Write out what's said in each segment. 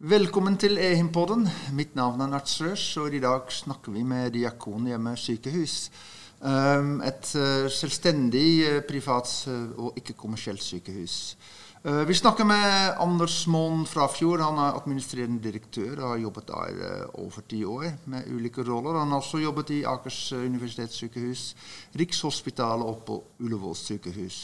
Velkommen til Ehimpodden. Mitt navn er Nats Røs, og i dag snakker vi med Diakonhjemmet sykehus. Um, et uh, selvstendig, uh, privat uh, og ikke-kommersielt sykehus. Vi snakker med Anders Moen fra Fjord. Han er administrerende direktør og har jobbet der over ti år med ulike roller. Han har også jobbet i Akers universitetssykehus, Rikshospitalet og på Ullevål sykehus.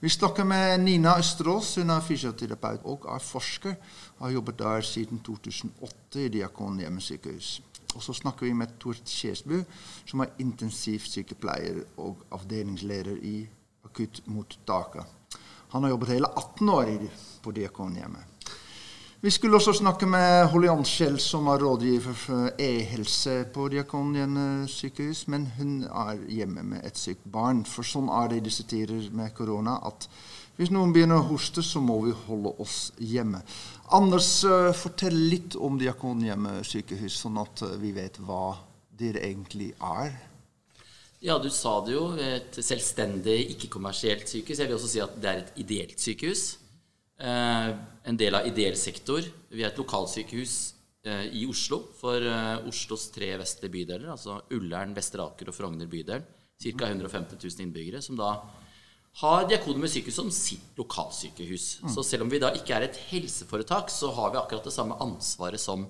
Vi snakker med Nina Østerås. Hun er fysioterapeut og er forsker. Har jobbet der siden 2008 i Diakonhjemmet sykehus. Og så snakker vi med Tord Kjesbu, som er intensivsykepleier og avdelingsleder i akuttmottaket. Han har jobbet hele 18 år på Diakonhjemmet. Vi skulle også snakke med Holly Anskjell, som er rådgiver for e-helse på Diakonien sykehus. Men hun er hjemme med et sykt barn. For sånn er det i disse tider med korona at hvis noen begynner å hoste, så må vi holde oss hjemme. Anders, uh, fortell litt om Diakonhjemmet sykehus, sånn at uh, vi vet hva dere egentlig er. Ja, du sa det jo. Et selvstendig, ikke-kommersielt sykehus. Jeg vil også si at det er et ideelt sykehus. Eh, en del av ideell sektor. Vi er et lokalsykehus eh, i Oslo for eh, Oslos tre vestlige bydeler, altså Ullern, Vestre Aker og Frogner bydel. Ca. 150 000 innbyggere, som da har Diakonhjemmet sykehus som sitt lokalsykehus. Mm. Så selv om vi da ikke er et helseforetak, så har vi akkurat det samme ansvaret som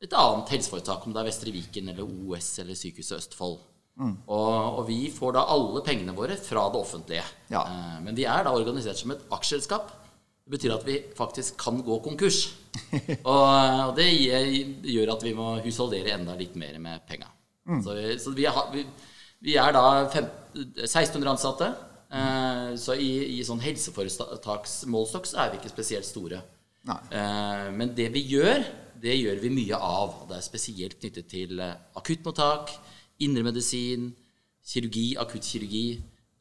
et annet helseforetak, om det er Vestre Viken eller OS eller Sykehuset Østfold. Mm. Og, og, vi får da alle pengene våre fra det offentlige. Ja. men vi er da organisert som et aksjeselskap. Det betyr at vi faktisk kan gå konkurs. Og, det gjør at vi må husholdere enda litt mer med penga. Mm. Så, så vi, vi, vi, er, da 1600 ansatte. Eh, så i, i sånn helseforetaksmålstokk så er vi ikke spesielt store. Eh, men det vi gjør, det gjør vi mye av. Det er spesielt knyttet til eh, akuttmottak, indremedisin, kirurgi, akuttkirurgi,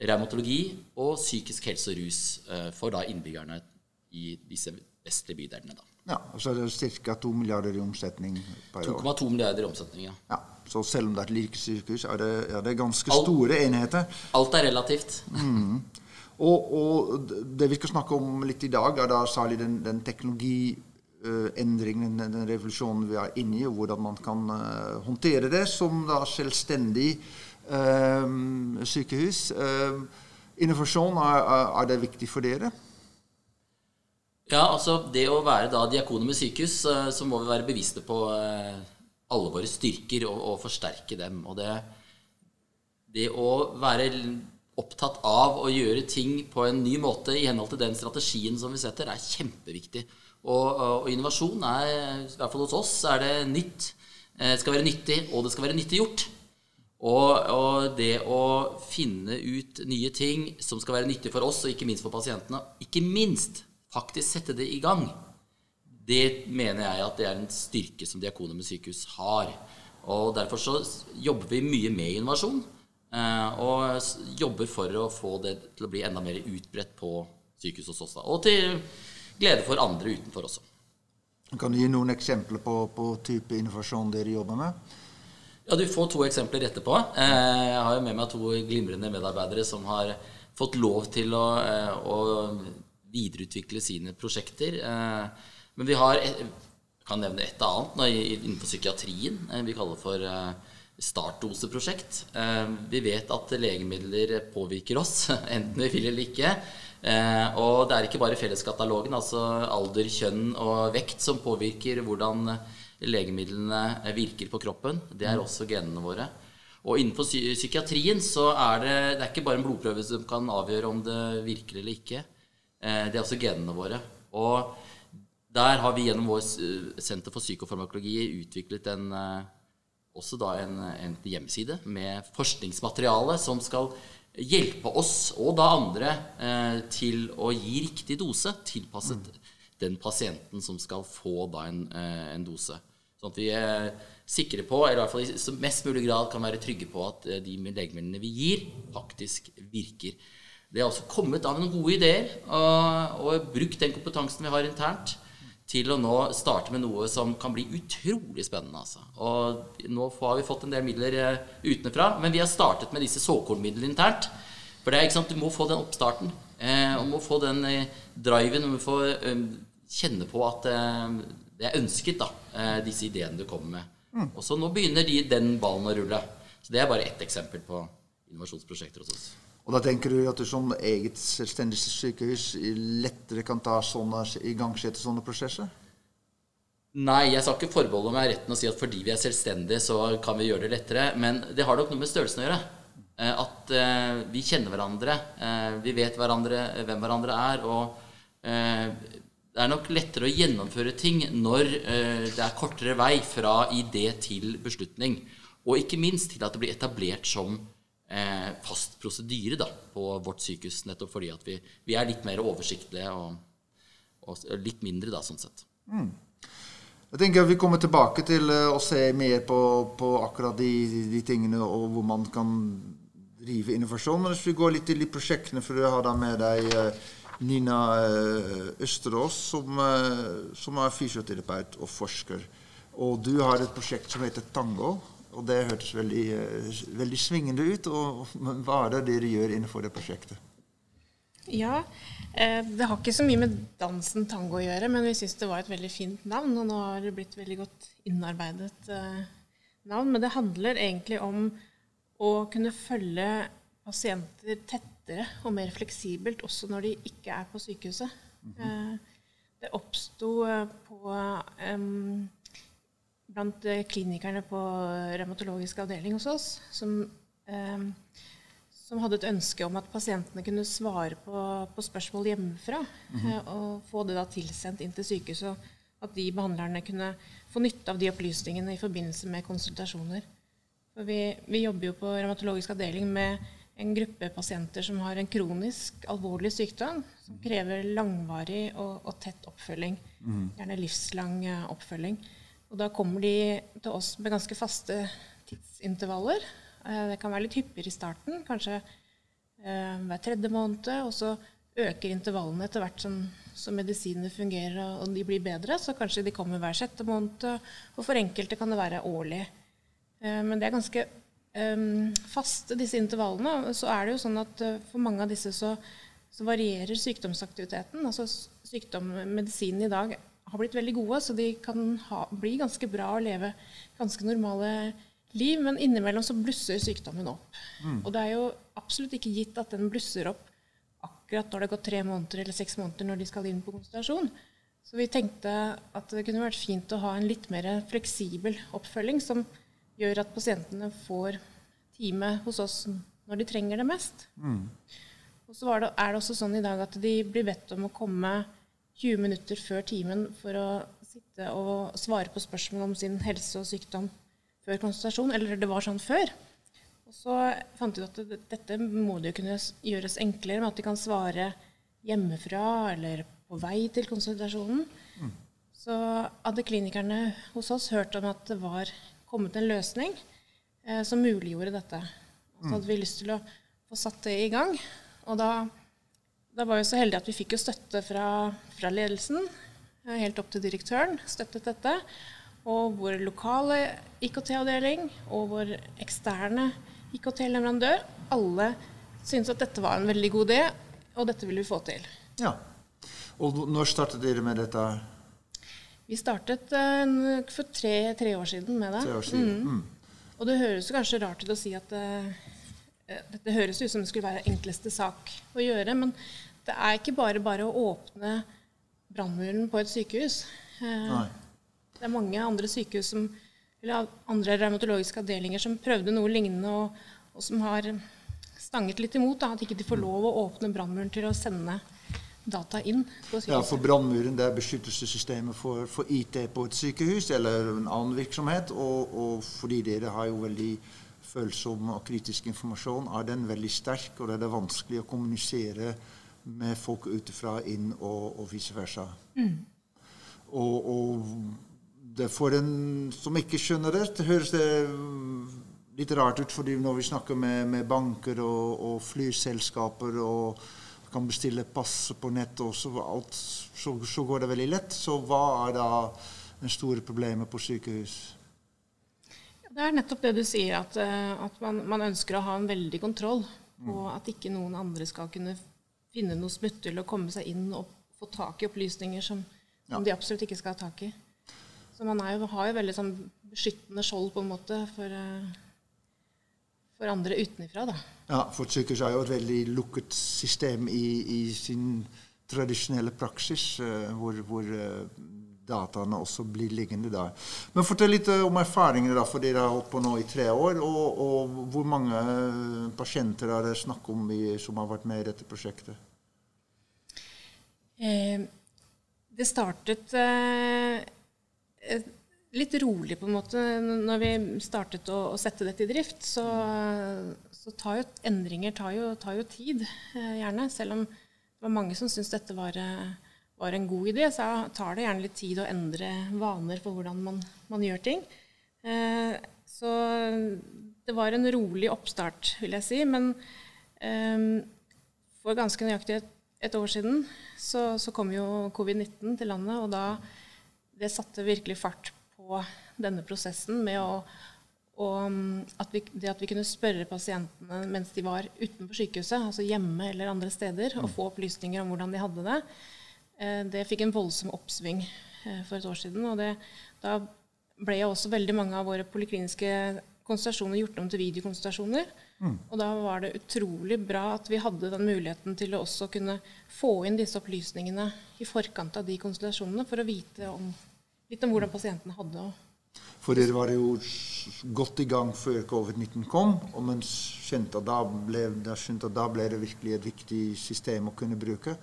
revmatologi og psykisk helse og rus eh, for da innbyggerne i disse vestlige bydelene. Da. Ja, og så er det ca. 2 milliarder i omsetning per år. 2,2 milliarder i omsetning, ja. ja. Så selv om det er et lite sykehus, er det, er det ganske alt, store enheter. Alt er relativt. Mm. Og, og, det vi skal snakke om litt i dag, er da særlig den, den teknologiendringen, den, den revolusjonen vi er inne i, og hvordan man kan uh, håndtere det som da selvstendig uh, sykehus. Uh, innovasjon, er, er det viktig for dere? Ja, altså det å være da diakoner med sykehus, eh, så må vi være bevisste på eh, alle våre styrker og, og forsterke dem. Og det, det, å være opptatt av å gjøre ting på en ny måte i henhold til den strategien som vi setter, er kjempeviktig. Og, og innovasjon er, i hvert fall hos oss, er det nytt. Det eh, skal være nyttig, og det skal være nyttiggjort. Og, og det å finne ut nye ting som skal være nyttig for oss, og ikke minst for pasientene, ikke minst faktisk sette det i gang, det mener jeg at det er en styrke som Diakoner med sykehus har. Og Derfor så jobber vi mye med innovasjon. Eh, og jobber for å få det til å bli enda mer utbredt på sykehus hos oss. Og til glede for andre utenfor også. Kan du gi noen eksempler på, på type innovasjon dere jobber med? Ja, Du får to eksempler etterpå. Eh, jeg har jo med meg to glimrende medarbeidere som har fått lov til å, eh, å videreutvikle sine prosjekter. Eh, men vi har jeg kan nevne et annet innenfor psykiatrien. Eh, vi kaller for eh, startdoseprosjekt. Vi vet at legemidler påvirker oss, enten vi vil eller ikke. Og det er ikke bare felleskatalogen, altså alder, kjønn og vekt, som påvirker hvordan legemidlene virker på kroppen. Det er også genene våre. Og innenfor psykiatrien så er det, det er ikke bare en blodprøve som kan avgjøre om det virker eller ikke. Eh, det er også genene våre. Og der har vi gjennom vår Senter for psykofarmakologi utviklet en, eh, også da en, en hjemmeside med forskningsmateriale som skal hjelpe oss og da andre eh, til å gi riktig dose tilpasset mm. den pasienten som skal få da en, en, dose. Sånn at vi er sikre på, eller i hvert fall i mest mulig grad kan være trygge på at de legemidlene vi gir, faktisk virker. Det har også kommet av noen gode ideer, og, og brukt den kompetansen vi har internt, til å nå starte med noe som kan bli utrolig spennende. Altså. Og nå har vi fått en del midler uh, utenfra, men vi har startet med disse såkornmidlene internt. For det er ikke sant, du må få den oppstarten. Eh, og må få den eh, driven. Du må få eh, kjenne på at eh, det er ønsket, da, eh, disse ideene du kommer med. Mm. Og så nå begynner de, den ballen å rulle. Så det er bare ett eksempel på innovasjonsprosjekter hos oss. Og da tenker du at du som eget selvstendig sykehus lettere kan ta sånne, igangsette sånne prosesser? Nei, jeg skal ikke forbeholde meg retten å si at fordi vi er selvstendige, så kan vi gjøre det lettere. Men det har nok noe med størrelsen å gjøre. Eh, at eh, vi kjenner hverandre. Eh, vi vet hverandre, hvem hverandre er. Og det er nok lettere å gjennomføre ting når det er kortere vei fra idé til beslutning. Og ikke minst til at det blir etablert som fast prosedyre da, på vårt sykehus. Nettopp fordi at vi, vi er litt mer oversiktlige og, og, litt mindre, da, sånn sett. Mm. Jeg tenker Vi kommer tilbake til å se mer på, på akkurat de, de, tingene, og hvor man kan drive innovasjon. Men hvis vi går litt til de prosjektene, for du har da med deg eh, Nina eh, Østerås, som, eh, som, er fysioterapeut og forsker. Og du har et prosjekt som heter Tango. Og det hørtes veldig, veldig svingende ut. Og, hva er det dere gjør innenfor det prosjektet? Ja, det har ikke så mye med dansen tango å gjøre, men vi syns det var et veldig fint navn. Og nå har det blitt veldig godt innarbeidet navn. Men det handler egentlig om å kunne følge pasienter tettere og mer fleksibelt også når de ikke er på sykehuset. Mm -hmm. Det oppsto eh, på um, blant klinikerne på revmatologisk avdeling hos oss, som, eh, som, hadde et ønske om at pasientene kunne svare på, på spørsmål hjemmefra. Mm -hmm. Og få det da tilsendt inn til sykehuset. At de behandlerne kunne få nytte av de opplysningene i forbindelse med konsultasjoner. For vi, vi, jobber jo på revmatologisk avdeling med en gruppe pasienter som har en kronisk, alvorlig sykdom som krever langvarig og, og tett oppfølging. Mm. Gjerne livslang eh, oppfølging. Og da kommer de til oss med ganske faste tidsintervaller. Eh, det kan være litt hyppigere i starten, kanskje eh, hver tredje måned. Og så øker intervallene etter hvert som, som medisinene fungerer og de blir bedre. Så kanskje de kommer hver sjette måned. Og for enkelte kan det være årlig. Eh, men det er ganske um, faste, disse intervallene. Så er det jo sånn at for mange av disse så, så varierer sykdomsaktiviteten. Altså sykdom, Medisinen i dag har blitt veldig gode, så de kan ha, bli ganske bra og leve ganske normale liv. Men innimellom så blusser sykdommen opp. Mm. Og det er jo absolutt ikke gitt at den blusser opp akkurat når det har gått tre måneder eller seks måneder når de skal inn på konsultasjon. Så vi tenkte at det kunne vært fint å ha en litt mer fleksibel oppfølging som gjør at pasientene får time hos oss når de trenger det mest. Mm. Og så er det, er det også sånn i dag at de blir bedt om å komme 20 minutter før timen for å sitte og svare på spørsmål om sin helse og sykdom før konsultasjon. Eller det var sånn før. Og så fant vi ut at dette må det jo kunne gjøres enklere med at de kan svare hjemmefra eller på vei til konsultasjonen. Mm. Så hadde klinikerne hos oss hørt om at det var kommet en løsning eh, som muliggjorde dette. Så hadde vi lyst til å få satt det i gang. Og da, da var vi så heldige at vi fikk jo støtte fra, fra ledelsen, eh, helt opp til direktøren, støttet dette. Og vår lokale IKT-avdeling og vår eksterne IKT-leverandør, alle syntes at dette var en veldig god idé, og dette ville vi få til. Ja. Og når startet dere med dette? Vi startet uh, for tre, tre, år siden med det. Tre år siden. Mm. Mm. Og det høres kanskje rart ut å si at uh, dette høres ut som det skulle være enkleste sak å gjøre, men det er ikke bare bare å åpne brannmuren på et sykehus. Nei. det er mange andre sykehus som, eller andre revmatologiske avdelinger som prøvde noe lignende, og, og som har stanget litt imot da, at ikke de får lov å åpne brannmuren til å sende data inn på sykehuset? Ja, for brannmuren er beskyttelsessystemet for, for, IT på et sykehus eller en annen virksomhet. Og, og, fordi dere har jo veldig følsom og kritisk informasjon, er den veldig sterk, og det er vanskelig å kommunisere med folk utenfra inn og, og vice versa. Mm. Og, og, det for en som ikke skjønner det, det høres det litt rart ut fordi når vi snakker med, med banker og, og flyselskaper og kan bestille pass på nett, og så, alt, så, så, går det veldig lett. Så hva er da det store problemet på sykehus? Det er nettopp det du sier, at, eh, at man, man, ønsker å ha en veldig kontroll på mm. at ikke noen andre skal kunne finne noe smutthull og komme seg inn og få tak i opplysninger som, som ja. de absolutt ikke skal ha tak i. Så man jo, har jo veldig sånn beskyttende skjold på en måte for, for andre utenfra, da. Ja, for sykehus er jo et veldig lukket system i, i sin tradisjonelle praksis, hvor, hvor dataene også blir liggende der. Men fortell litt eh, om erfaringene, da, for dere har holdt på nå i tre år. Og, og hvor mange eh, pasienter er det snakk om i, som har vært med i dette prosjektet? Eh, det startet eh, litt rolig, på en måte. Når vi startet å, å sette dette i drift, så, så tar jo endringer tar jo, tar jo tid, eh, gjerne. Selv om det var mange som syntes dette var eh, var en god idé, så tar det gjerne litt tid å endre vaner for hvordan man, man gjør ting. Eh, så det var en rolig oppstart, vil jeg si. Men eh, for ganske nøyaktig et, et år siden så, så kom jo covid-19 til landet, og da det satte virkelig fart på denne prosessen med å og at vi, det at vi kunne spørre pasientene mens de var utenfor sykehuset, altså hjemme eller andre steder, og få opplysninger om hvordan de hadde det, Eh, det fikk en voldsom oppsving eh, for et år siden. og det, Da ble også veldig mange av våre polikliniske konsultasjoner gjort om til videokonsultasjoner. Mm. Og da var det utrolig bra at vi hadde den muligheten til å også kunne få inn disse opplysningene i forkant av de konsultasjonene, for å vite om, litt om hvordan pasientene hadde det. For dere var jo godt i gang før covid-19 kom, og man skjønte at da ble, da ble det virkelig et viktig system å kunne bruke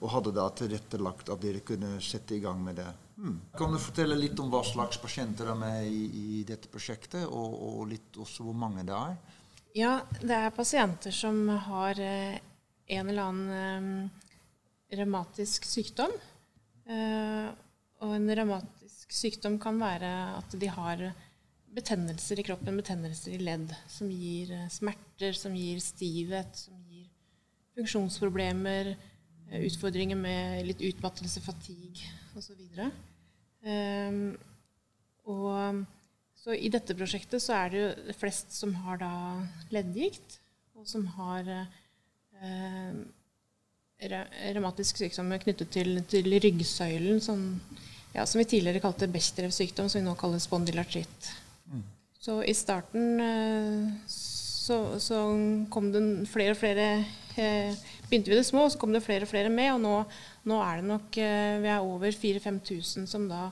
og hadde da tilrettelagt at dere kunne sette i gang med det. Hmm. Kan du fortelle litt om hva slags pasienter er med i, i dette prosjektet, og, og, litt også hvor mange det er? Ja, det er pasienter som har eh, en eller annen eh, revmatisk sykdom. Eh, og en revmatisk sykdom kan være at de har betennelser i kroppen, betennelser i ledd, som gir smerter, som gir stivhet, som gir funksjonsproblemer, utfordringer med litt utmattelse, fatigue osv. og så I dette prosjektet så er det jo flest som har da leddgikt, og som har eh, revmatisk sykdom knyttet til, til ryggsøylen, som, ja, som, vi tidligere kalte Bechdrevs sykdom, som vi nå kaller spondylartritt. Mm. Så i starten eh, så, så, kom det flere og flere eh, begynte vi det små, og så kom det flere og flere med. Og nå, nå er det nok eh, vi er over 4000-5000 som da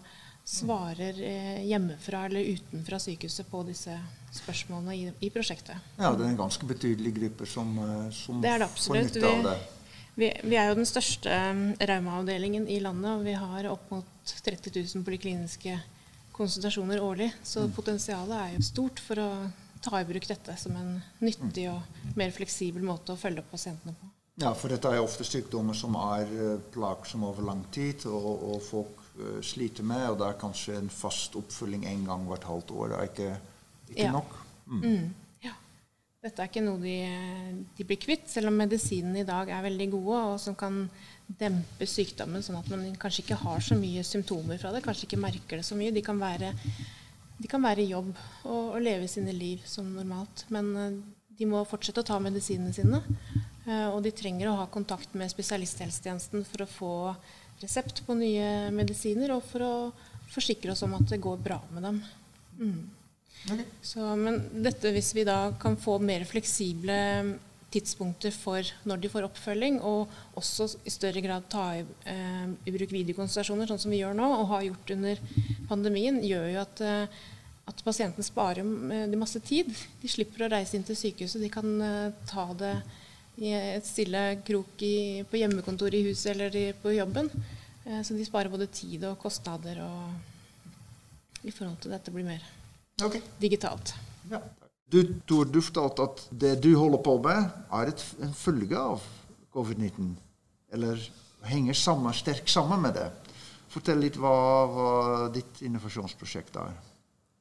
svarer eh, hjemmefra eller utenfra sykehuset på disse spørsmålene i, i, prosjektet. Ja, det er en ganske betydelig gruppe som, eh, som det det får nytte av det. Vi, vi, er jo den største raumaavdelingen i landet, og vi har opp mot 30 000 polikliniske konsultasjoner årlig. Så mm. potensialet er jo stort for å ta i bruk dette som en nyttig og mer fleksibel måte å følge opp pasientene på. Ja, for dette er ofte sykdommer som er plagsomme over lang tid, og, og folk sliter med. Og det er kanskje en fast oppfølging en gang hvert halvt år. Er ikke, ikke ja. nok. Mm. Mm, ja. Dette er ikke noe de, de, blir kvitt, selv om medisinene i dag er veldig gode, og som kan dempe sykdommen, sånn at man kanskje ikke har så mye symptomer fra det. Kanskje ikke merker det så mye. De kan være, de kan være i jobb og, og leve sine liv som normalt. Men uh, de må fortsette å ta medisinene sine. Eh, og de trenger å ha kontakt med spesialisthelsetjenesten for å få resept på nye medisiner, og for å forsikre oss om at det går bra med dem. Mm. Okay. Så, men dette hvis vi da kan få mer fleksible tidspunkter for når de får oppfølging, og også i større grad ta i, eh, i bruk videokonsultasjoner, sånn som vi gjør nå, og har gjort under pandemien, gjør jo at, eh, at pasienten sparer eh, masse tid. De slipper å reise inn til sykehuset. De kan eh, ta det i et stille krok i, på hjemmekontoret i huset eller i, på jobben. Eh, så de sparer både tid og kostnader og i forhold til dette blir mer okay. digitalt. Ja. Du, Tor, du fortalte at det du holder på med, er et, en følge av covid-19. Eller henger sammen, sterkt sammen med det. Fortell litt hva, hva ditt innovasjonsprosjekt er.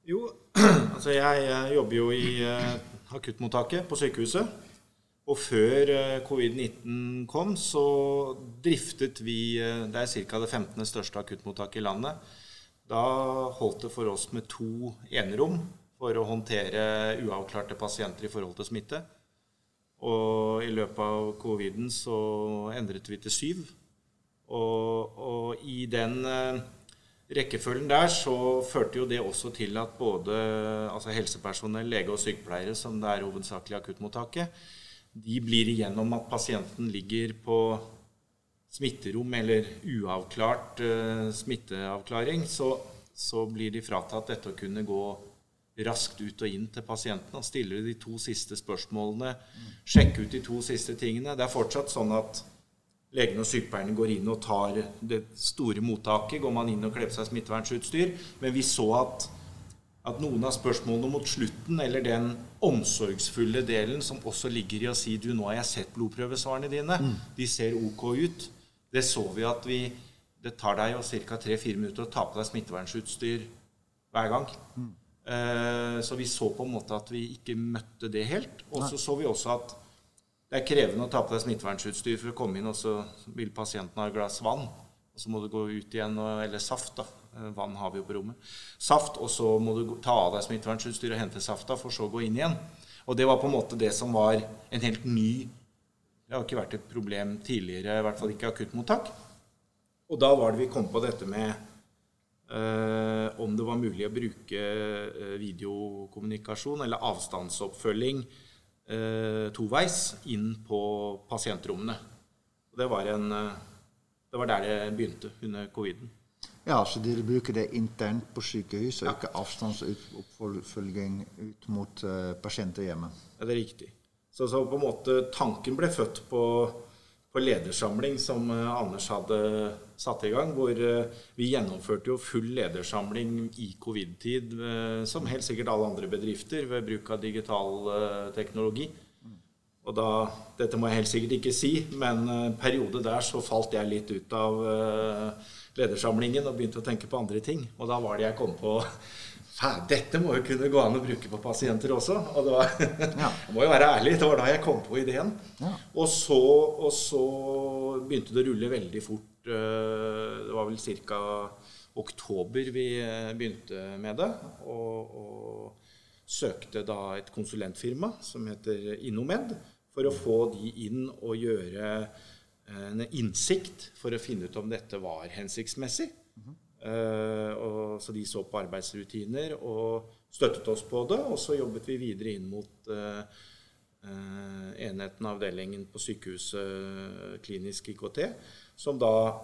Jo, altså jeg jobber jo i uh, akuttmottaket på sykehuset. Og før eh, covid-19 kom, så driftet vi eh, Det er ca. det 15. største akuttmottaket i landet. Da holdt det for oss med to enerom for å håndtere uavklarte pasienter i forhold til smitte. Og i løpet av coviden så endret vi til syv. Og, og i den, eh, rekkefølgen der så førte jo det også til at både altså helsepersonell, lege og sykepleiere, som det er hovedsakelig akuttmottaket, de blir igjennom at pasienten ligger på smitterom eller uavklart uh, smitteavklaring, så, så, blir de fratatt dette å kunne gå raskt ut og inn til pasienten og stille de to siste spørsmålene, sjekke ut de to siste tingene. Det er fortsatt sånn at legene og sykepleierne går inn og tar det store mottaket. Går man inn og kler på seg smittevernutstyr. Men vi så at, at, noen av spørsmålene mot slutten, eller den omsorgsfulle delen som også ligger i å si du, nå har jeg sett blodprøvesvarene dine, mm. de ser ok ut. Det så vi at vi Det tar deg jo ca. 3-4 minutter å ta på deg smittevernutstyr hver gang. Mm. Eh, så vi så på en måte at vi ikke møtte det helt. Og så så vi også at det er krevende å ta på deg smittevernutstyr for å komme inn, og så vil pasienten ha et glass vann. Og så må du gå ut igjen, eller saft, da. Eh, vann har vi jo på rommet. Saft, og så må du ta av deg smittevernutstyret og hente safta, for så å gå inn igjen. Og det var på en måte det som var en helt ny Det har ikke vært et problem tidligere, i hvert fall ikke akuttmottak. Og da var det vi kom på dette med øh, om det var mulig å bruke eh, videokommunikasjon eller avstandsoppfølging øh, toveis inn på pasientrommene. Det var, en, det var der det begynte under coviden. Ja, Så dere bruker det internt på sykehus, og ja. ikke avstandsoppfølging ut mot uh, pasienter hjemme? Ja, det er riktig. Så, så, på en måte tanken ble født på på ledersamling som uh, Anders hadde satt i gang. Hvor uh, vi gjennomførte jo full ledersamling i covid-tid, som helt sikkert alle andre bedrifter, ved bruk av digital teknologi. Og da, Dette må jeg helt sikkert ikke si, men en periode der så falt jeg litt ut av ledersamlingen og begynte å tenke på andre ting. Og da var det jeg kom på dette må jo kunne gå an å bruke på pasienter også. Og det var, ja. jeg må jo være ærlig, det var da jeg kom på ideen. Ja. Og, så, og, så, begynte det å rulle veldig fort. Eh, det var vel ca. oktober vi eh, begynte med det. Og, og, søkte da et konsulentfirma som heter Innomed, for å få de inn og gjøre en innsikt for å finne ut om dette var hensiktsmessig. Mm -hmm. uh, og, så de så på arbeidsrutiner og støttet oss på det. Og så jobbet vi videre inn mot uh, enheten, avdelingen på sykehuset klinisk IKT, som da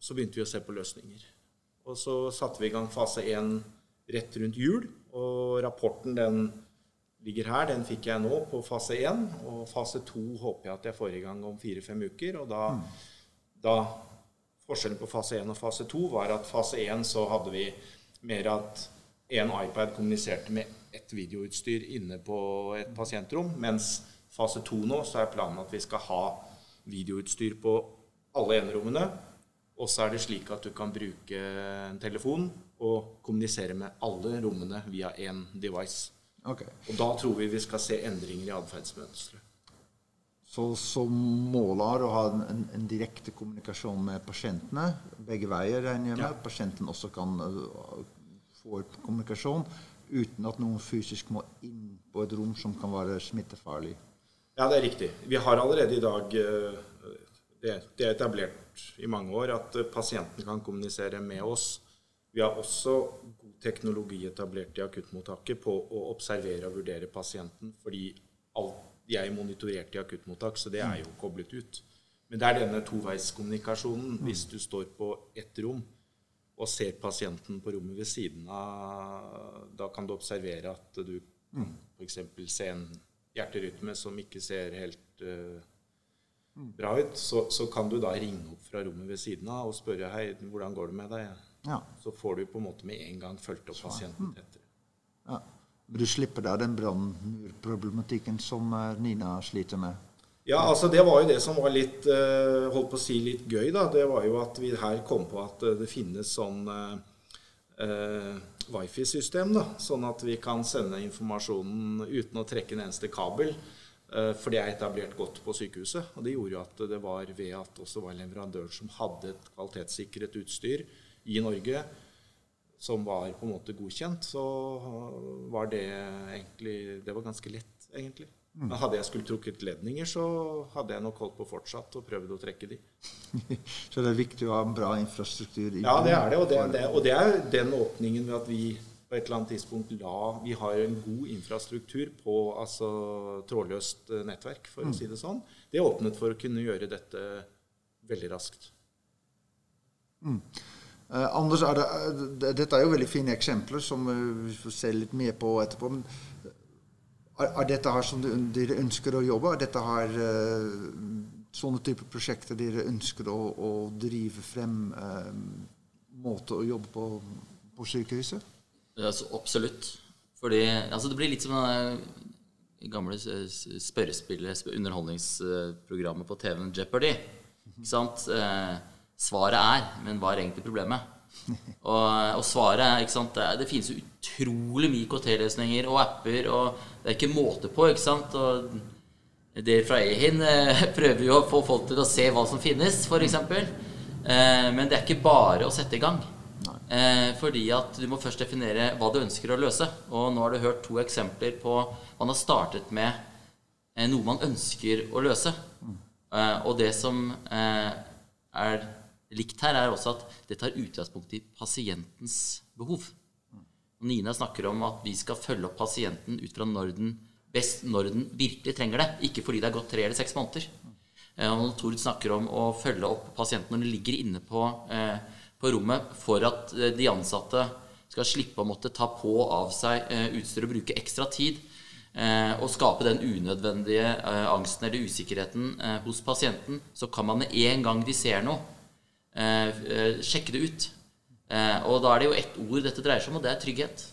Så begynte vi å se på løsninger. Og så satte vi i gang fase én rett rundt jul. Og rapporten den ligger her. Den fikk jeg nå på fase én. Og fase to håper jeg at jeg får i gang om fire-fem uker. Og da, mm. da Forskjellen på fase 1 og fase 2 var at fase 1 så hadde vi mer at en iPad kommuniserte med ett videoutstyr inne på et pasientrom, mens fase 2 nå så er planen at vi skal ha videoutstyr på alle enerommene. Og så er det slik at du kan bruke en telefon og kommunisere med alle rommene via én device. Okay. Og da tror vi vi skal se endringer i atferdsmønsteret. Så, så målet er å ha en, en, direkte kommunikasjon med pasientene. Begge veier, regner jeg med. Ja. Pasienten også kan uh, få kommunikasjon uten at noen fysisk må inn på et rom som kan være smittefarlig. Ja, det er riktig. Vi har allerede i dag uh, det, er etablert i mange år at uh, pasienten kan kommunisere med oss. Vi har også god teknologi etablert i akuttmottaket på å observere og vurdere pasienten, fordi alt de er jo monitorert i akuttmottak, så det er jo koblet ut. Men det er denne toveiskommunikasjonen. Hvis du står på ett rom og ser pasienten på rommet ved siden av, da kan du observere at du mm. f.eks. ser en hjerterytme som ikke ser helt uh, bra ut. Så, så, kan du da ringe opp fra rommet ved siden av og spørre hei, hvordan går det med deg. Ja. Så får du på en måte med en gang fulgt opp pasienten tettere. Ja. Du slipper da den brannmurproblematikken som eh, Nina sliter med? Ja, altså det var jo det som var litt eh, holdt på å si litt gøy. da, Det var jo at vi her kom på at eh, det finnes sånn eh, wifi-system. da, Sånn at vi kan sende informasjonen uten å trekke en eneste kabel. Eh, for det er etablert godt på sykehuset. Og det gjorde jo at det var ved at også var leverandør som hadde et kvalitetssikret utstyr i Norge som var på en måte godkjent, så var det egentlig Det var ganske lett, egentlig. Men hadde jeg skulle trukket ledninger, så hadde jeg nok holdt på fortsatt og prøvd å trekke de. Så det er viktig å ha en bra infrastruktur. i Ja, det er det. Og det, det, og det er den åpningen ved at vi på et eller annet tidspunkt la Vi har en god infrastruktur på altså, trådløst eh, nettverk, for å si det sånn. Det åpnet for å kunne gjøre dette veldig raskt. Eh, Anders, er det, uh, dette er jo veldig fine eksempler som eh, vi får se litt mer på etterpå. Men er, er dette her som dere ønsker å jobbe? Er dette her sånne typer prosjekter dere ønsker å, å drive frem måte å jobbe på på sykehuset? Ja, absolutt. Fordi altså det blir litt som det gamle spørrespillet, underholdningsprogrammet på TV-en Jeopardy. Ikke sant? Eh, svaret er, men hva er egentlig problemet? Og, og svaret er ikke sant? Det, det finnes utrolig mye IKT-løsninger og apper, og det er ikke måte på. ikke sant? Og dere fra Ehin eh, prøver jo å få folk til å se hva som finnes, f.eks. Eh, men det er ikke bare å sette i gang. Eh, fordi at du må først definere hva du ønsker å løse. Og nå har du hørt to eksempler på Man har startet med eh, noe man ønsker å løse. Eh, og det som er likt her, er også at det tar utgangspunkt i pasientens behov. Og Nina snakker om at vi skal følge opp pasienten ut fra når den best når den virkelig trenger det, ikke fordi det er gått tre eller seks måneder. Eh, Og Tord snakker om å følge opp pasienten når den ligger inne på, eh, på rommet for at eh, de ansatte skal slippe å måtte ta på og av seg eh, utstyr og bruke ekstra tid. Eh, og skape den unødvendige eh, angsten eller usikkerheten hos pasienten. Så kan man med en gang de ser noe, sjekke det ut. Eh, og da er det jo ett ord dette dreier seg om, og det er trygghet.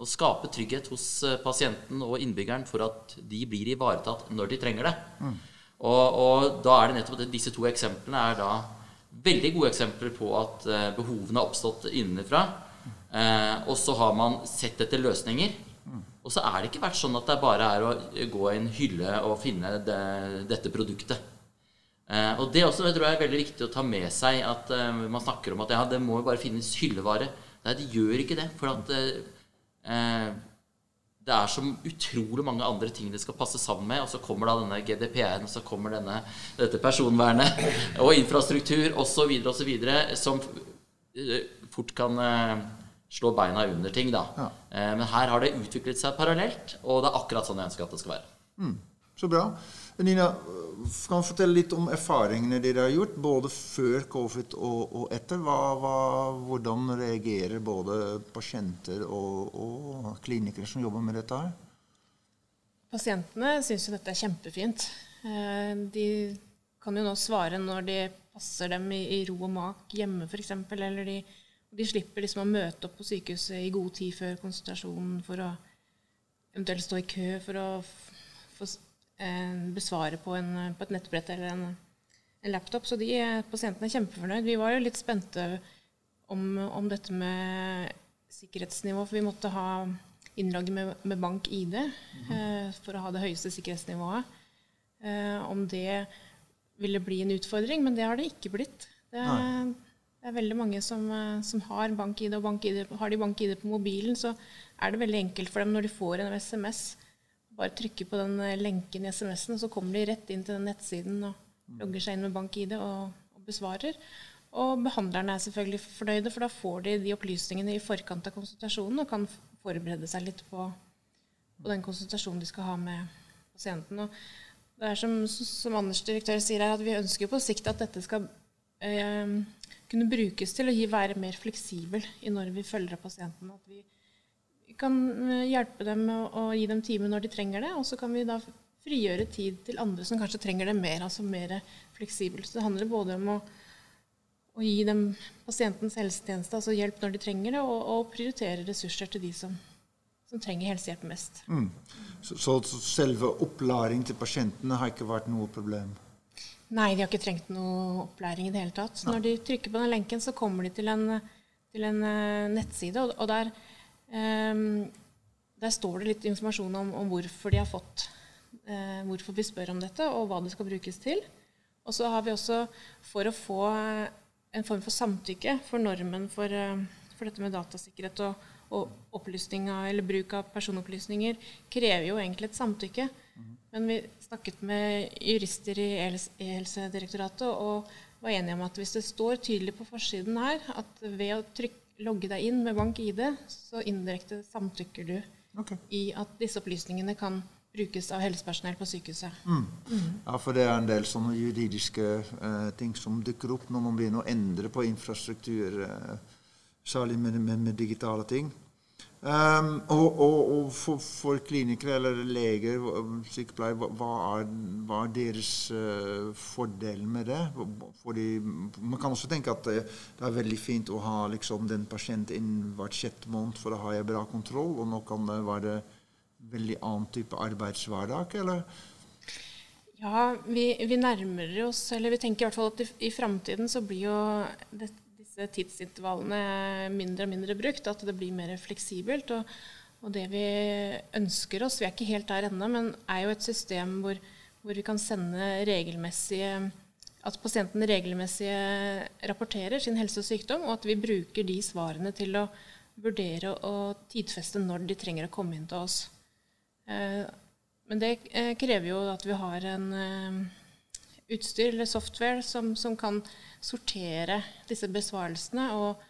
Å skape trygghet hos eh, pasienten og innbyggeren for at de blir ivaretatt når de trenger det. Og, og da er det nettopp at disse to eksemplene er da veldig gode eksempler på at eh, behovene har oppstått innenfra. Eh, og så har man sett etter løsninger. Og så er det ikke vært sånn at det bare er å gå i en hylle og finne det, dette produktet. Eh, og det også tror jeg er veldig viktig å ta med seg at eh, man snakker om at ja, det må jo bare finnes hyllevare. Nei, det gjør ikke det. For at eh, eh, det er så utrolig mange andre ting det skal passe sammen med. Og så kommer da denne GDPR-en, og så kommer denne, dette personvernet og infrastruktur osv. osv. som fort kan slå beina under ting. da. Ja. Eh, men her har det utviklet seg parallelt, og det er akkurat sånn jeg ønsker at det skal være. Så bra. Nina, kan du fortelle litt om erfaringene dere har gjort, både før covid og, og etter? Hva, hva, hvordan reagerer både pasienter og, og klinikere som jobber med dette her? Pasientene syns jo dette er kjempefint. Eh, De kan jo nå svare når det passer dem i, i ro og mak hjemme f.eks. Eller de, de slipper liksom å møte opp på sykehuset i god tid før konsultasjonen for å eventuelt stå i kø for å få besvare på, en, på et nettbrett eller en, en laptop. Så de eh, pasientene er kjempefornøyd. Vi var jo litt spente om, om dette med sikkerhetsnivå, for vi måtte ha innlogg med, med bank-ID eh, for å ha det høyeste sikkerhetsnivået. Eh, om det ville bli en utfordring, men det har det ikke blitt. Det er, det er veldig mange som, eh, som har bank-ID, og bank-ID, har de bank-ID på mobilen, så er det veldig enkelt for dem når de får en SMS. Bare trykker på den eh, lenken i SMS-en, og så kommer de rett inn til den nettsiden og logger seg inn med bank-ID og, og besvarer. Og behandlerne er selvfølgelig fornøyde, for da får de de opplysningene i forkant av konsultasjonen og kan forberede seg litt på, på den konsultasjonen de skal ha med pasienten. Og det er som, som Anders direktør sier her, at vi ønsker på sikt at dette skal eh, kunne brukes til å gi, være mer fleksibel i når vi følger opp pasienten. At vi kan eh, hjelpe dem med å, gi dem time når de trenger det, og så kan vi da frigjøre tid til andre som kanskje trenger det mer, altså mer fleksibelt. Så det handler både om å, å gi dem pasientens helsetjeneste, altså hjelp når de trenger det, og, og prioritere ressurser til de som, som trenger helsehjelp mest. Så, så selve opplæring til pasientene har ikke vært noe problem? Nei, de har ikke trengt noe opplæring i det hele tatt. Når de trykker på den lenken, så kommer de til en, til en eh, nettside, og, og der, der står det litt informasjon om, om hvorfor de har fått eh, Hvorfor vi spør om dette, og hva det skal brukes til. Og så har vi også, for å få en form for samtykke for normen for, eh, for dette med datasikkerhet og, og opplysning eller bruk av personopplysninger, krever jo egentlig et samtykke. Men vi snakket med jurister i E-helsedirektoratet og var enige om at hvis det står tydelig på forsiden her at ved å trykke, logge deg inn med bank-ID, så indirekte samtykker du Okay. i at disse opplysningene kan brukes av helsepersonell på sykehuset. Ja, for det er en del sånne juridiske eh, ting som dukker opp når man begynner å endre på infrastruktur, eh, særlig med, med, med digitale ting. Ehm, og og, og for, for klinikere eller leger, sykepleiere, hva, hva, er, er deres uh, fordel med det? Fordi, man kan også tenke at det, det er veldig fint å ha liksom, den pasienten innen hvert sjette måned, for da har jeg bra kontroll, og nå kan det være veldig annen type arbeidshverdag, eller? Ja, vi, vi nærmer oss, eller vi tenker i hvert fall at i, i framtiden så blir jo det, disse tidsintervallene mindre og mindre brukt, at det blir mer fleksibelt. Og, og det vi ønsker oss, vi er ikke helt der ennå, men er jo et system hvor, hvor vi kan sende regelmessige At pasienten regelmessig rapporterer sin helse og sykdom, og at vi bruker de svarene til å vurdere og tidfeste når de trenger å komme inn til oss. Eh, Men det eh, krever jo at vi har en eh, utstyr eller software som, som kan sortere disse besvarelsene og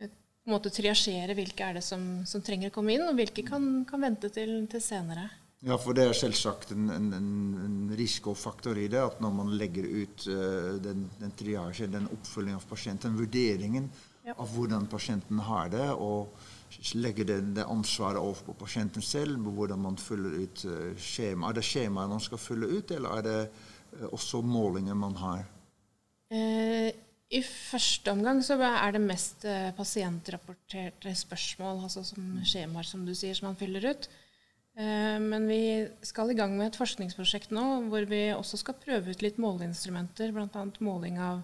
eh, på en måte triasjere hvilke er det som, som trenger å komme inn, og hvilke kan, kan vente til, til senere. Ja, for det er selvsagt en, en, en, risikofaktor i det. At når man legger ut uh, den, den triasjen, den oppfølgingen av pasienten, vurderingen Ja. av hvordan pasienten har det, og legger det, det ansvaret over på pasienten selv, hvordan man fyller ut uh, skjema. Er det skjemaet man skal fylle ut, eller er det også målinger man har? Eh, I første omgang så er det mest eh, pasientrapporterte spørsmål, altså som skjemaer, som du sier, som man fyller ut. Eh, men vi skal i gang med et forskningsprosjekt nå hvor vi også skal prøve ut litt måleinstrumenter, bl.a. måling av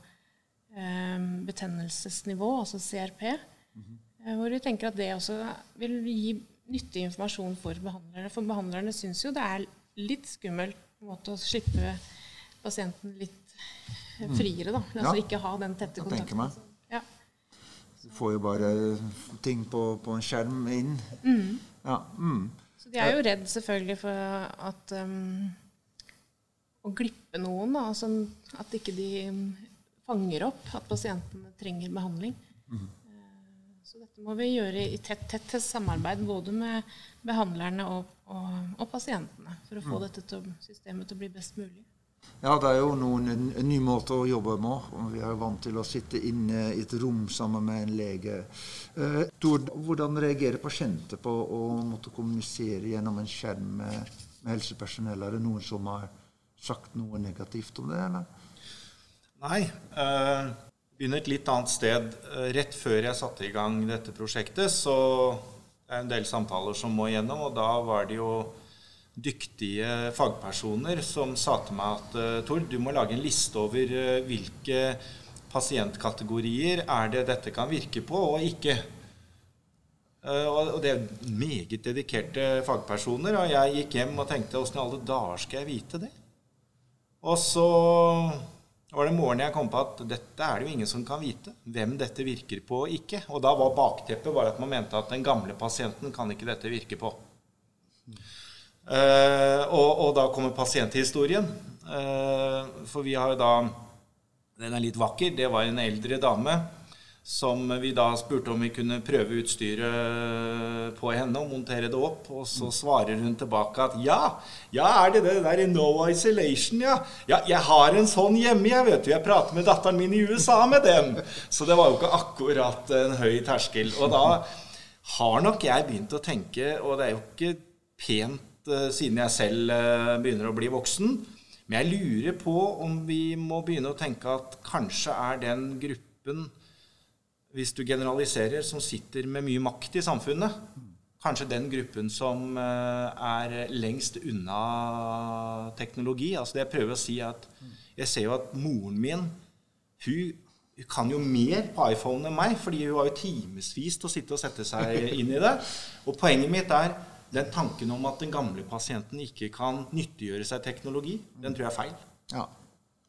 eh, betennelsesnivå, altså CRP. eh, Hvor vi tenker at det også vil gi nyttig informasjon for behandlerne. For behandlerne syns jo det er litt skummelt på en måte, å slippe pasienten litt friere. da. Altså Mm. Ja. ikke ha den tette tenker meg. kontakten. Ja. Du får jo bare ting på, på en skjerm inn. Ja, mm. Så de er jo redd selvfølgelig for at um, å glippe noen. Da, altså at ikke de um, fanger opp at pasientene trenger behandling. Mm. Så dette må vi gjøre i tett, tett, tett samarbeid både med behandlerne og, og, og pasientene for å få dette til, systemet til å bli best mulig. Ja, det er jo noen, en, måter å jobbe med. Vi er vant til å sitte inne i et rom sammen med en lege. Eh, hvordan reagerer pasienter på å måtte kommunisere gjennom en skjerm med, helsepersonell? Er det noen som har sagt noe negativt om det? eller? Nei. Uh, begynner et litt annet sted. Eh, rett før jeg satte i gang dette prosjektet, så det er en del samtaler som må igjennom, og da var det jo dyktige fagpersoner som sa til meg at «Tor, Tord, du må lage en liste over eh, hvilke pasientkategorier er det dette kan virke på, og ikke. Eh, og det er meget dedikerte fagpersoner. Og jeg gikk hjem og tenkte åssen i alle dager skal jeg vite det? Og så var det morgenen jeg kom på at dette er det jo ingen som kan vite. Hvem dette virker på og ikke. Og da var bakteppet bare at man mente at den gamle pasienten kan ikke dette virke på. Eh, og, og da kommer pasienthistorien. Eh, for vi har jo da Den er litt vakker. Det var en eldre dame som vi da spurte om vi kunne prøve utstyret på henne og montere det opp. Og så svarer hun tilbake at ja, ja er det det der i no isolation, ja. Ja, jeg har en sånn hjemme, jeg vet du. Jeg prater med datteren min i USA med den. Så det var jo ikke akkurat en høy terskel. Og da har nok jeg begynt å tenke, og det er jo ikke pent eh, siden jeg selv eh, begynner å bli voksen, men jeg lurer på om vi må begynne å tenke at kanskje er den gruppen hvis du generaliserer, som sitter med mye makt i samfunnet. Kanskje den gruppen som eh, er lengst unna teknologi. Altså det jeg prøver å si er at Jeg ser jo at moren min hun kan jo mer på iPhone enn meg, fordi hun har jo timevis til å sitte og sette seg inn i det. Og poenget mitt er den tanken om at den gamle pasienten ikke kan nyttiggjøre seg teknologi, den tror jeg er feil. Ja.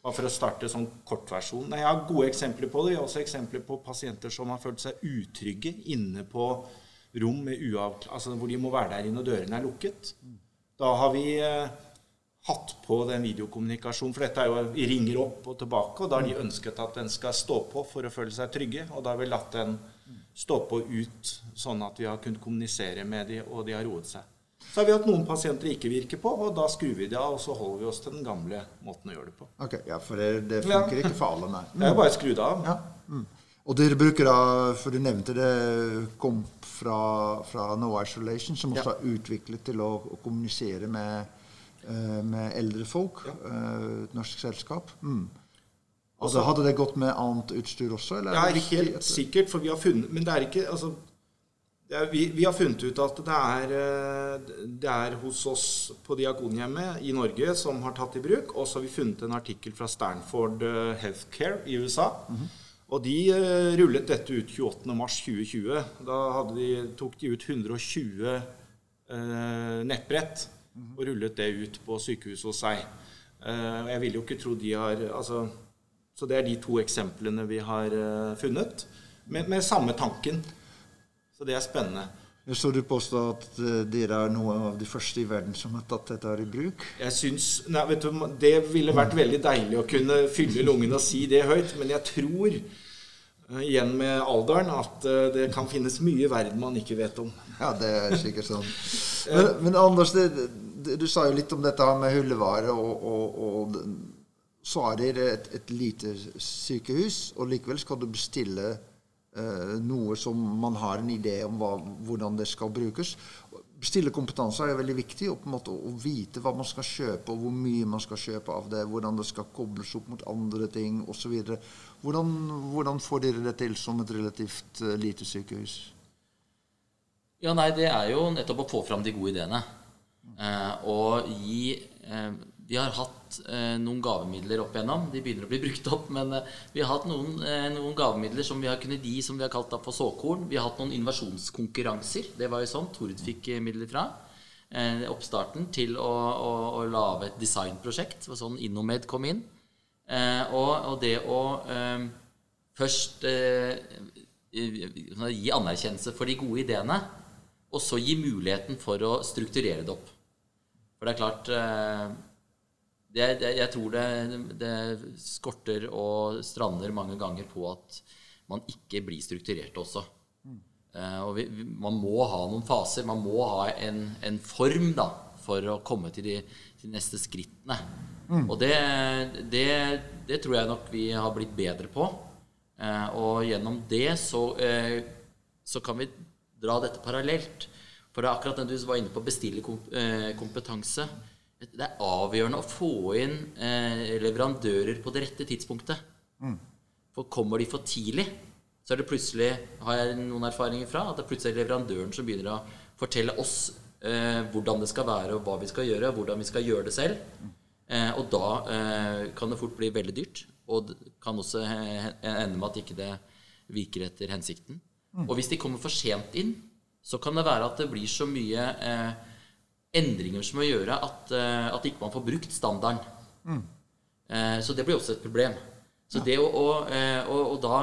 Bare for å starte sånn kortversjon. Nei, Jeg har gode eksempler på det. Jeg har også eksempler på pasienter som har følt seg utrygge inne på rom altså hvor de må være der inne og dørene er lukket. Da har vi eh, hatt på den videokommunikasjonen. For dette er jo Vi ringer opp og tilbake, og da har de ønsket at den skal stå på for å føle seg trygge. Og da har vi latt den stå på ut, sånn at vi har kunnet kommunisere med dem, og de har roet seg. Så har vi hatt noen pasienter ikke virker på, og da skrur vi det av, og så holder vi oss til den gamle måten å gjøre det på. Ok, ja, For det, det funker Ja. ikke for alle, nei. Det er bare det av. Ja. Mm. Og dere bruker da, for du nevnte det, kom fra, fra No Isolation, som også Ja. er utviklet til å, å kommunisere med, eh, med eldre folk. Ja. et norsk selskap. Mm. Altså, hadde det gått med annet utstyr også? Eller Ja, helt sikkert, for vi har funnet Men det er ikke altså, det er, vi, vi har funnet ut at det er, eh, det er hos oss på Diakonhjemmet i Norge som har tatt i bruk. Og så har vi funnet en artikkel fra Stanford eh, Healthcare i USA. Og de eh, rullet dette ut 28.3.2020. Da de, tok de ut 120 eh, nettbrett og rullet det ut på sykehuset hos seg. Eh, jeg vil jo ikke tro de har altså, Så det er de to eksemplene vi har eh, funnet, med, med samme tanken. Så det er spennende. Så du påstår at eh, dere er noe av de første i verden som har tatt dette her i bruk? Jeg syns, nei, vet du, Det ville vært veldig deilig å kunne fylle lungene og si det høyt, men jeg tror eh, igjen med alderen at det kan finnes mye i verden man ikke vet om. Ja, det er sikkert sånn. Men, men Anders, det, det, du sa jo litt om dette her med hullevare, og, og, og så er det et, et lite sykehus, og likevel skal du bestille eh, noe som man har en idé om hva, hvordan det skal brukes. Bestille kompetanse er veldig viktig, og på en måte å vite hva man skal kjøpe, og hvor mye man skal kjøpe av det, hvordan det skal kobles opp mot andre ting osv. Hvordan, hvordan får dere det til som et relativt eh, lite sykehus? Ja, nei, det er jo nettopp å få fram de gode ideene. Eh, og gi eh, Vi har hatt eh, noen gavemidler opp igjennom. De begynner å bli brukt opp, men eh, vi har hatt noen, eh, noen gavemidler som vi har kunnet gi som vi har kalt da for såkorn. Vi har hatt noen innovasjonskonkurranser. Det var jo sånn Tord fikk eh, midler fra. Eh, oppstarten til å, å, å lage et designprosjekt. Var sånn Innomed kom inn. Eh, og, og det å først eh, gi anerkjennelse for de gode ideene, og så gi muligheten for å strukturere det opp. For det er klart eh, det, det, Jeg tror det, det skorter og strander mange ganger på at man ikke blir strukturert også. Eh, og vi, vi, man må ha noen faser. Man må ha en, en form da, for å komme til de, til de neste skrittene. Og det, det, det tror jeg nok vi har blitt bedre på. Uh, og gjennom det så, uh, så kan vi dra dette parallelt. For det er akkurat det du var inne på, bestillerkompetanse. Det er avgjørende å få inn eh, leverandører på det rette tidspunktet. For kommer de for tidlig, så er det plutselig, har jeg noen erfaringer fra, at det plutselig er leverandøren som begynner å fortelle oss eh, hvordan det skal være, og hva vi skal gjøre, og hvordan vi skal gjøre det selv. Eh, og da eh, kan det fort bli veldig dyrt, og det kan også ende med at ikke det virker etter hensikten. Og hvis de kommer for sent inn, så kan det være at det blir så mye eh, endringer som må gjøre at, eh, at ikke man får brukt standarden. Eh, så det blir også et problem. Så det å, eh, og, og da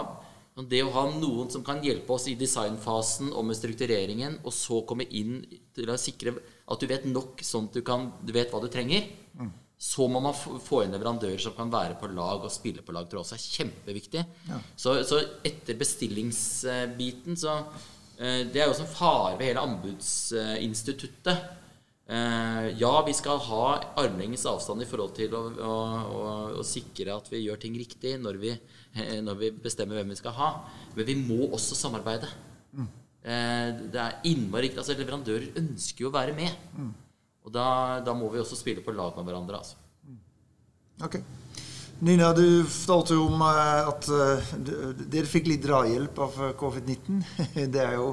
det å ha noen som kan hjelpe oss i designfasen og med struktureringen, og så komme inn til å sikre at du vet nok sånn at du, kan, du vet hva du trenger, så må man få inn leverandører som kan være på lag og spille på lag, tror jeg også er kjempeviktig. Så, så etter bestillingsbiten så eh, Det er jo også en fare ved hele anbudsinstituttet. Eh, ja, vi skal ha armlengdes avstand i forhold til å, å, å, å sikre at vi gjør ting riktig når vi, eh, når vi bestemmer hvem vi skal ha. Men vi må også samarbeide. Eh, det er innmari. Altså, leverandører ønsker jo å være med. Og da, da må vi også spille på lag med hverandre. Altså. Ok. Nina, du fortalte jo om at dere fikk litt drahjelp av eh, covid-19. Det er jo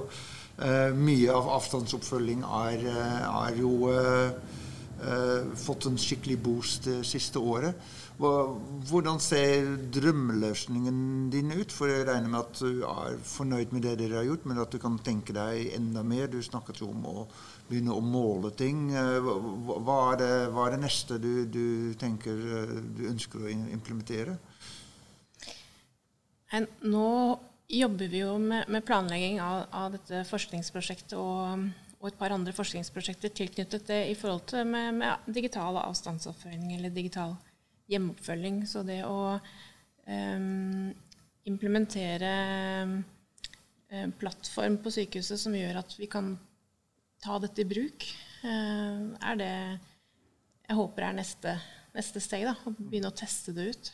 Mye av avstandsoppfølging er, eh, er jo eh, eh, fått en skikkelig boost det siste året. Hvordan ser drømmeløsningen din ut? For jeg regner med at du er fornøyd med det dere har gjort, men at du kan tenke deg enda mer. Du snakket jo om å begynne å måle ting. Eh, Hva, er, det, hva er det neste du, du tenker eh, du ønsker å implementere? Nå jobber vi jo med, med planlegging av, av, dette forskningsprosjektet og, og, et par andre forskningsprosjekter tilknyttet det i forhold til med, med digital avstandsoppfølging eller digital hjemmeoppfølging. Så det å um, implementere um, plattform på sykehuset som gjør at vi kan ta dette i bruk, uh, er det jeg håper er neste, neste steg. da, Å begynne å teste det ut.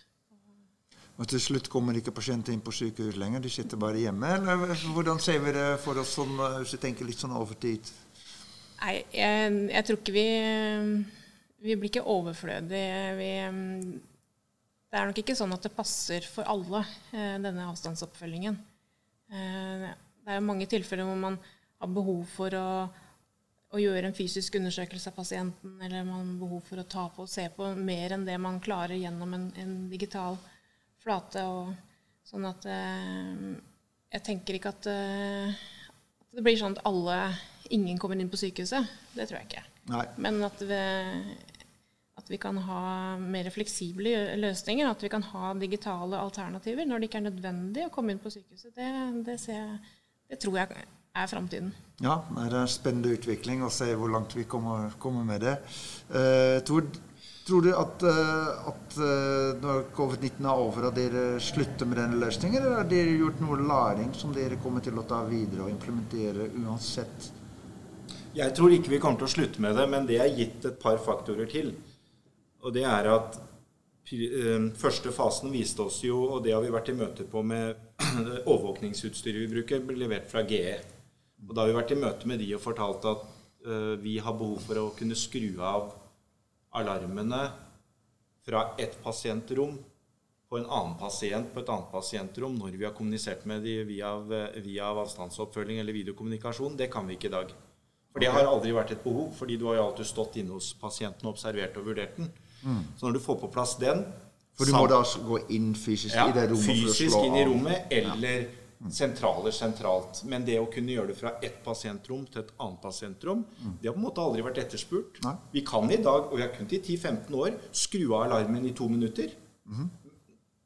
Og til slutt kommer ikke pasienter inn på sykehus lenger, de sitter bare hjemme? Eller hvordan ser vi det for oss sånn, hvis vi tenker litt sånn over tid? Nei, jeg, jeg tror ikke vi Vi blir ikke overflødige. Vi, det er nok ikke sånn at det passer for alle, eh, denne avstandsoppfølgingen. Eh, det er mange tilfeller hvor man har behov for å, å gjøre en fysisk undersøkelse av pasienten, eller man har behov for å ta på og se på mer enn det man klarer gjennom en, en digital flate. Og, sånn at eh, jeg tenker ikke at, eh, at, det blir sånn at alle ingen kommer inn på sykehuset. Det tror jeg ikke. Nei. Men at vi, at vi kan ha mer fleksible løsninger. At vi kan ha digitale alternativer når det ikke er nødvendig å komme inn på sykehuset. Det, det, jeg, det tror jeg er framtiden. Ja, det er en spennende utvikling å se hvor langt vi kommer, kommer med det. Uh, Tord, Tror du at, eh, at eh, når covid-19 er over, at dere slutter med denne løsningen? Eller har dere gjort noe læring som dere kommer til å ta videre og implementere uansett? Jeg tror ikke vi kommer til å slutte med det, men det er gitt et par faktorer til. Og det er at eh, første fasen viste oss jo, og det har vi vært i møte på med overvåkningsutstyret vi bruker, ble levert fra GE. Og da har vi vært i møte med de og fortalt at vi har behov for å kunne skru av alarmene fra ett pasientrom på en annen pasient på et annet pasientrom når vi har kommunisert med dem via, via avstandsoppfølging eller videokommunikasjon, det kan vi ikke i dag. For det har aldri vært et behov, fordi du har jo alltid stått inne hos pasienten og observert og vurdert den. Mm. Så når du får på plass den For du må da gå inn fysisk ja, i det rommet? Fysisk inn i rommet, eller ja sentraler sentralt. Men det å kunne gjøre det fra ett pasientrom til et annet pasientrom, det har på en måte aldri vært etterspurt. Nei. Vi kan i dag, og vi har kunnet i 10-15 år, skru av alarmen i to minutter. Mm.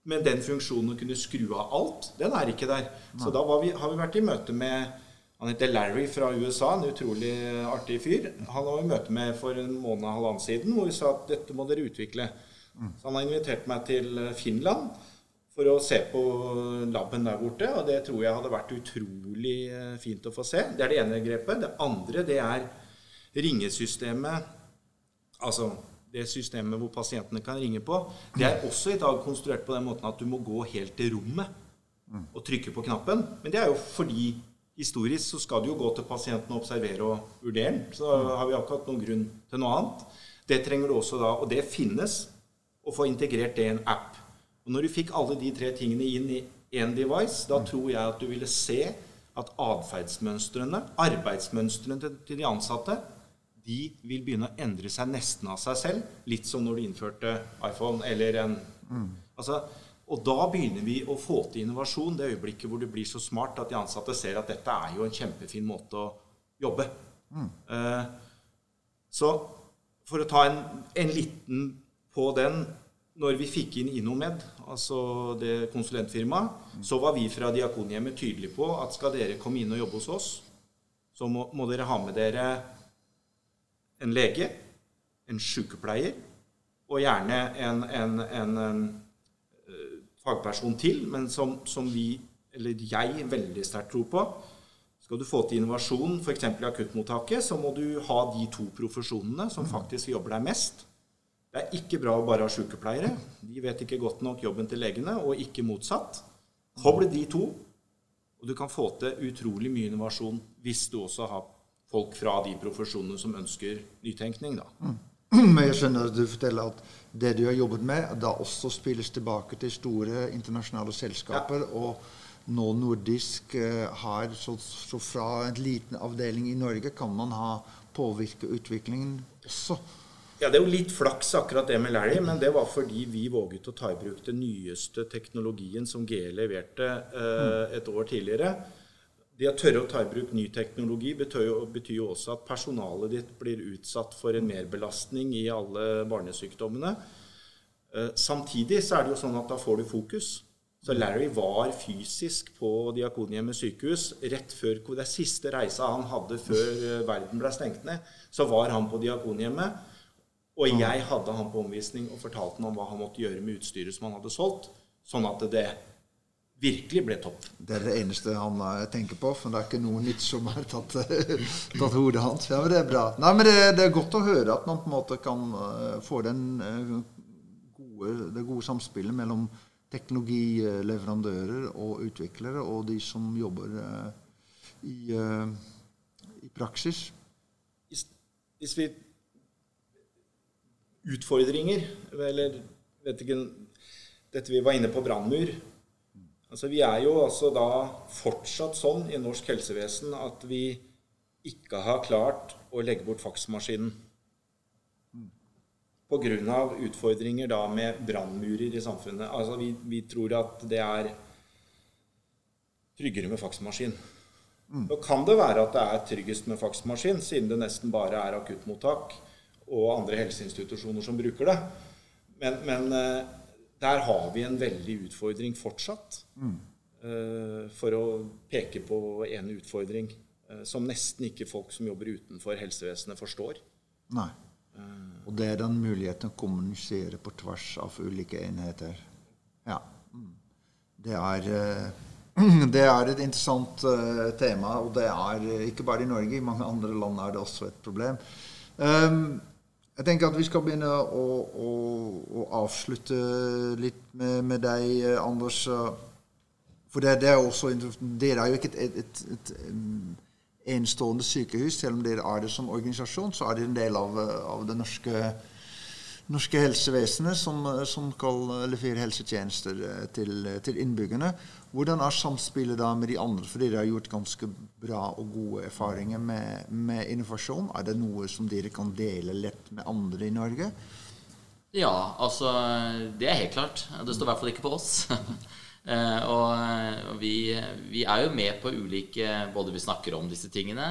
Men den funksjonen å kunne skru av alt, den er ikke der. Nei. Så da vi, har vi vært i møte med han heter Larry fra USA, en utrolig artig fyr. Han var i møte med for en måned og halvannen siden hvor vi sa at dette må dere utvikle. Mm. Så han har invitert meg til Finland for å se på laben der borte. Og det tror jeg hadde vært utrolig eh, fint å få se. Det er det ene grepet. Det andre det er ringesystemet. Altså det systemet hvor pasientene kan ringe på. Det er også i dag konstruert på den måten at du må gå helt til rommet og trykke på knappen. Men det er jo fordi historisk så skal du jo gå til pasienten og observere og vurdere den. Så har vi akkurat noen grunn til noe annet. Det trenger du også da, og det finnes, å få integrert det i en app. Og Når du fikk alle de tre tingene inn i én device, da tror jeg at du ville se at atferdsmønstrene, arbeidsmønstrene til de ansatte, de vil begynne å endre seg nesten av seg selv. Litt som når du innførte iPhone eller en mm. altså, Og da begynner vi å få til innovasjon, det øyeblikket hvor det blir så smart at de ansatte ser at dette er jo en kjempefin måte å jobbe. Mm. Uh, så for å ta en, en liten på den når vi fikk inn Inomed, altså det konsulentfirmaet, så var vi fra Diakonhjemmet tydelige på at skal dere komme inn og jobbe hos oss, så må, må dere ha med dere en lege, en sykepleier og gjerne en, en, en, en uh, fagperson til, men som, som, vi, eller jeg, veldig sterkt tror på. Skal du få til innovasjon, f.eks. i akuttmottaket, så må du ha de to profesjonene som faktisk jobber der mest. Det er ikke bra å bare ha sykepleiere. De vet ikke godt nok jobben til legene, og ikke motsatt. Koble de to, og du kan få til utrolig mye innovasjon hvis du også har folk fra de profesjonene som ønsker nytenkning. da. Mm. Men jeg skjønner at du forteller at det du har jobbet med, da også spilles tilbake til store internasjonale selskaper. Ja. Og nå nordisk uh, har så, så, fra en liten avdeling i Norge kan man ha påvirke utviklingen også. Ja, Det er jo litt flaks akkurat det med Larry, men det var fordi vi våget å ta i bruk den nyeste teknologien som GE leverte eh, et år tidligere. Det å tørre å ta i bruk ny teknologi betyr jo, betyr jo, også at personalet ditt blir utsatt for en merbelastning i alle barnesykdommene. Eh, samtidig så er det jo sånn at da får du fokus. Så Larry var fysisk på Diakonhjemmet sykehus rett før det siste reisa han hadde før eh, verden ble stengt ned. Så var han på Diakonhjemmet, og jeg hadde han på omvisning og fortalte han om hva han måtte gjøre med utstyret som han hadde solgt, sånn at det virkelig ble topp. Det er det eneste han eh, tenker på, for det er ikke noe nytt som har tatt, tatt hodet hans. Ja, men Det er bra. Nei, men det, det, er godt å høre at man på en måte kan uh, få den, uh, gode, det gode samspillet mellom teknologileverandører og utviklere og de som jobber i, i, praksis. Hvis vi Utfordringer, eller vet ikke Dette vi var inne på brannmur Altså, vi er jo altså da fortsatt sånn i norsk helsevesen at vi ikke har klart å legge bort faksmaskinen. Pga. utfordringer da med brannmurer i samfunnet. Altså, vi, vi, tror at det er tryggere med faksmaskin. Mm. Så kan det være at det er tryggest med faksmaskin, siden det nesten bare er akuttmottak og andre helseinstitusjoner som bruker det. Men, men eh, der har vi en veldig utfordring fortsatt. Mm. For å peke på en utfordring uh, som nesten ikke folk som jobber utenfor helsevesenet, forstår. Nei. Og det er den muligheten å kommunisere på tvers av ulike enheter. Ja. Det er det er et interessant tema, og det er ikke bare i Norge. I mange andre land er det også et problem. Um, jeg tenker at vi skal begynne å, å, å avslutte litt med, med, deg, Anders. For det, det er også Dere er jo ikke et, et, et, et enestående sykehus. Selv om dere er det som organisasjon, så er dere en del av, av det norske, norske helsevesenet som, som skal levere helsetjenester til, til innbyggerne. Hvordan er samspillet da med de andre? For dere har gjort ganske bra og gode erfaringer med, med, innovasjon. Er det noe som dere kan dele lett med andre i Norge? Ja, altså Det er helt klart. Det står i hvert fall ikke på oss. eh, og vi, vi, er jo med på ulike Både vi snakker om disse tingene.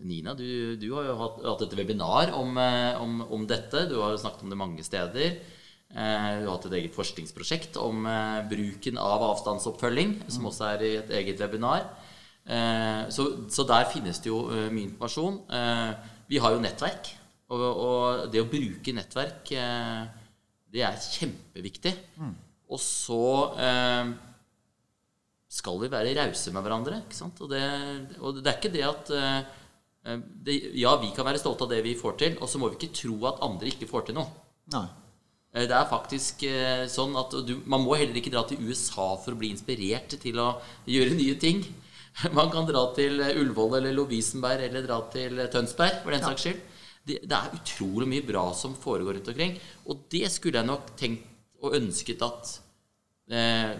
Eh, Nina, du, du, har jo hatt, hatt et webinar om, eh, om, om, dette. Du har jo snakket om det mange steder. Du har hatt et eget forskningsprosjekt om eh, bruken av avstandsoppfølging, som også er i et eget webinar. Eh, så, så der finnes det jo mye informasjon. Vi har jo nettverk, og, og det å bruke nettverk, det er kjempeviktig. Mm. Og så skal vi være rause med hverandre. Ikke sant? Og det, og det er ikke det at det, Ja, vi kan være stolte av det vi får til, og så må vi ikke tro at andre ikke får til noe. Nei. Eh, det er faktisk eh, sånn at du, Man må heller ikke dra til USA for å bli inspirert til å gjøre nye ting. Man kan dra til Ullevål eller Lovisenberg eller dra til Tønsberg for den ja. saks skyld. Det, det, er utrolig mye bra som foregår rundt omkring. Og det skulle jeg nok tenkt og ønsket at eh,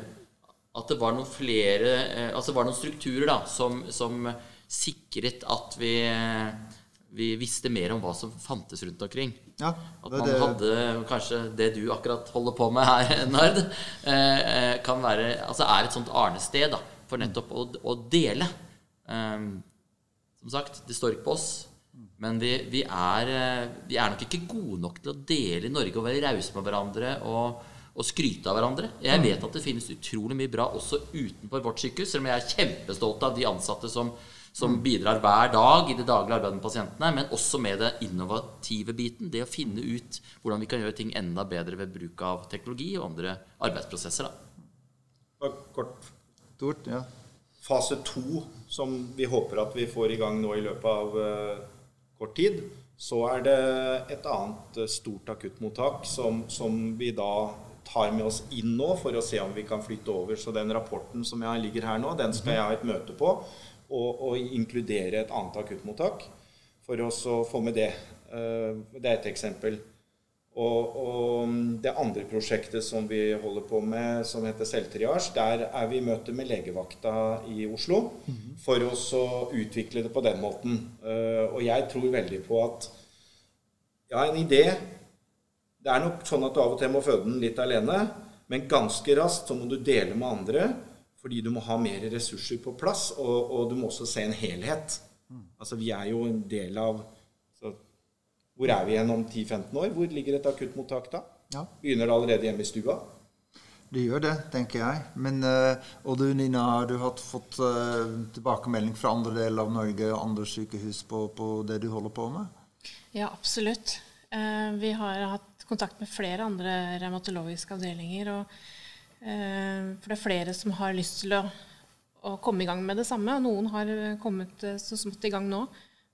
At det var noen flere eh, Altså var noen strukturer da som, som sikret at vi eh, vi visste mer om hva som fantes rundt omkring. Ja, At man det, hadde kanskje det du akkurat holder på med her, Nard, eh, eh, kan være, altså er et sånt arnested da, for nettopp å, å dele. Um, som sagt, det står ikke på oss. Men vi, vi, er, vi, er, nok ikke gode nok til å dele i Norge og være rause med hverandre og, og, skryte av hverandre. Jeg vet at det finnes utrolig mye bra også utenfor vårt sykehus, selv om jeg er kjempestolt av de ansatte som som bidrar hver dag i det daglige arbeidet med pasientene, men også med det innovative biten. Det å finne ut hvordan vi kan gjøre ting enda bedre ved bruk av teknologi og andre arbeidsprosesser. Da. Kort. Stort, ja. Fase to, som vi håper at vi får i gang nå i løpet av uh, kort tid, så er det et annet uh, stort akuttmottak som, som vi da tar med oss inn nå for å se om vi kan flytte over. Så den rapporten som jeg ligger her nå, den skal jeg ha et møte på og, og inkludere et annet akuttmottak for oss å få med det. Eh, det er et eksempel. Og, og, det andre prosjektet som vi holder på med, som heter Selvtriasj, der er vi i møte med legevakta i Oslo for for å utvikle det på den måten. Eh, og jeg tror veldig på at ja, en idé Det er nok sånn at du av og til må føde den litt alene, men ganske raskt så må du dele med andre. Fordi du må ha mer ressurser på plass, og, og du må også se en helhet. Altså, vi er jo en del av så, Hvor er vi igjen om 10-15 år? Hvor ligger et akuttmottak da? Ja. Begynner det allerede hjemme i stua? Det gjør det, tenker jeg. Men, uh, og du Nina, har du hatt, fått uh, tilbakemelding fra andre deler av Norge og andre sykehus på, på, det du holder på med? Ja, absolutt. Uh, vi har hatt kontakt med flere andre revmatologiske avdelinger. Og, for det er flere som har lyst til å, å, komme i gang med det samme. Og noen har kommet så smått i gang nå.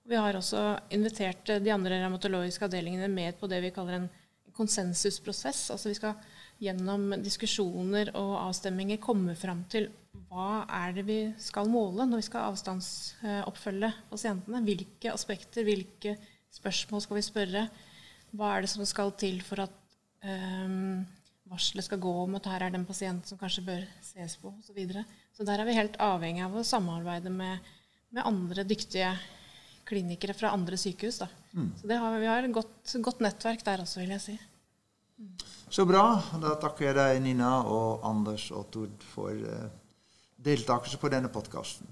Vi har også invitert de andre revmatologiske avdelingene med på det vi kaller en konsensusprosess. Altså vi skal gjennom diskusjoner og avstemminger komme fram til hva er det vi skal måle når vi skal avstandsoppfølge pasientene. Hvilke aspekter, hvilke spørsmål skal vi spørre? Hva er det som skal til for at um, varselet skal gå om at her er det en pasient som kanskje bør ses på osv. Så, videre. så der er vi helt avhengig av å samarbeide med, med andre dyktige klinikere fra andre sykehus. Mm. Så har, vi har et godt, godt nettverk der også, vil jeg si. Så bra. Da takker jeg deg, Nina og Anders og Tord, for uh, deltakelse på denne podkasten.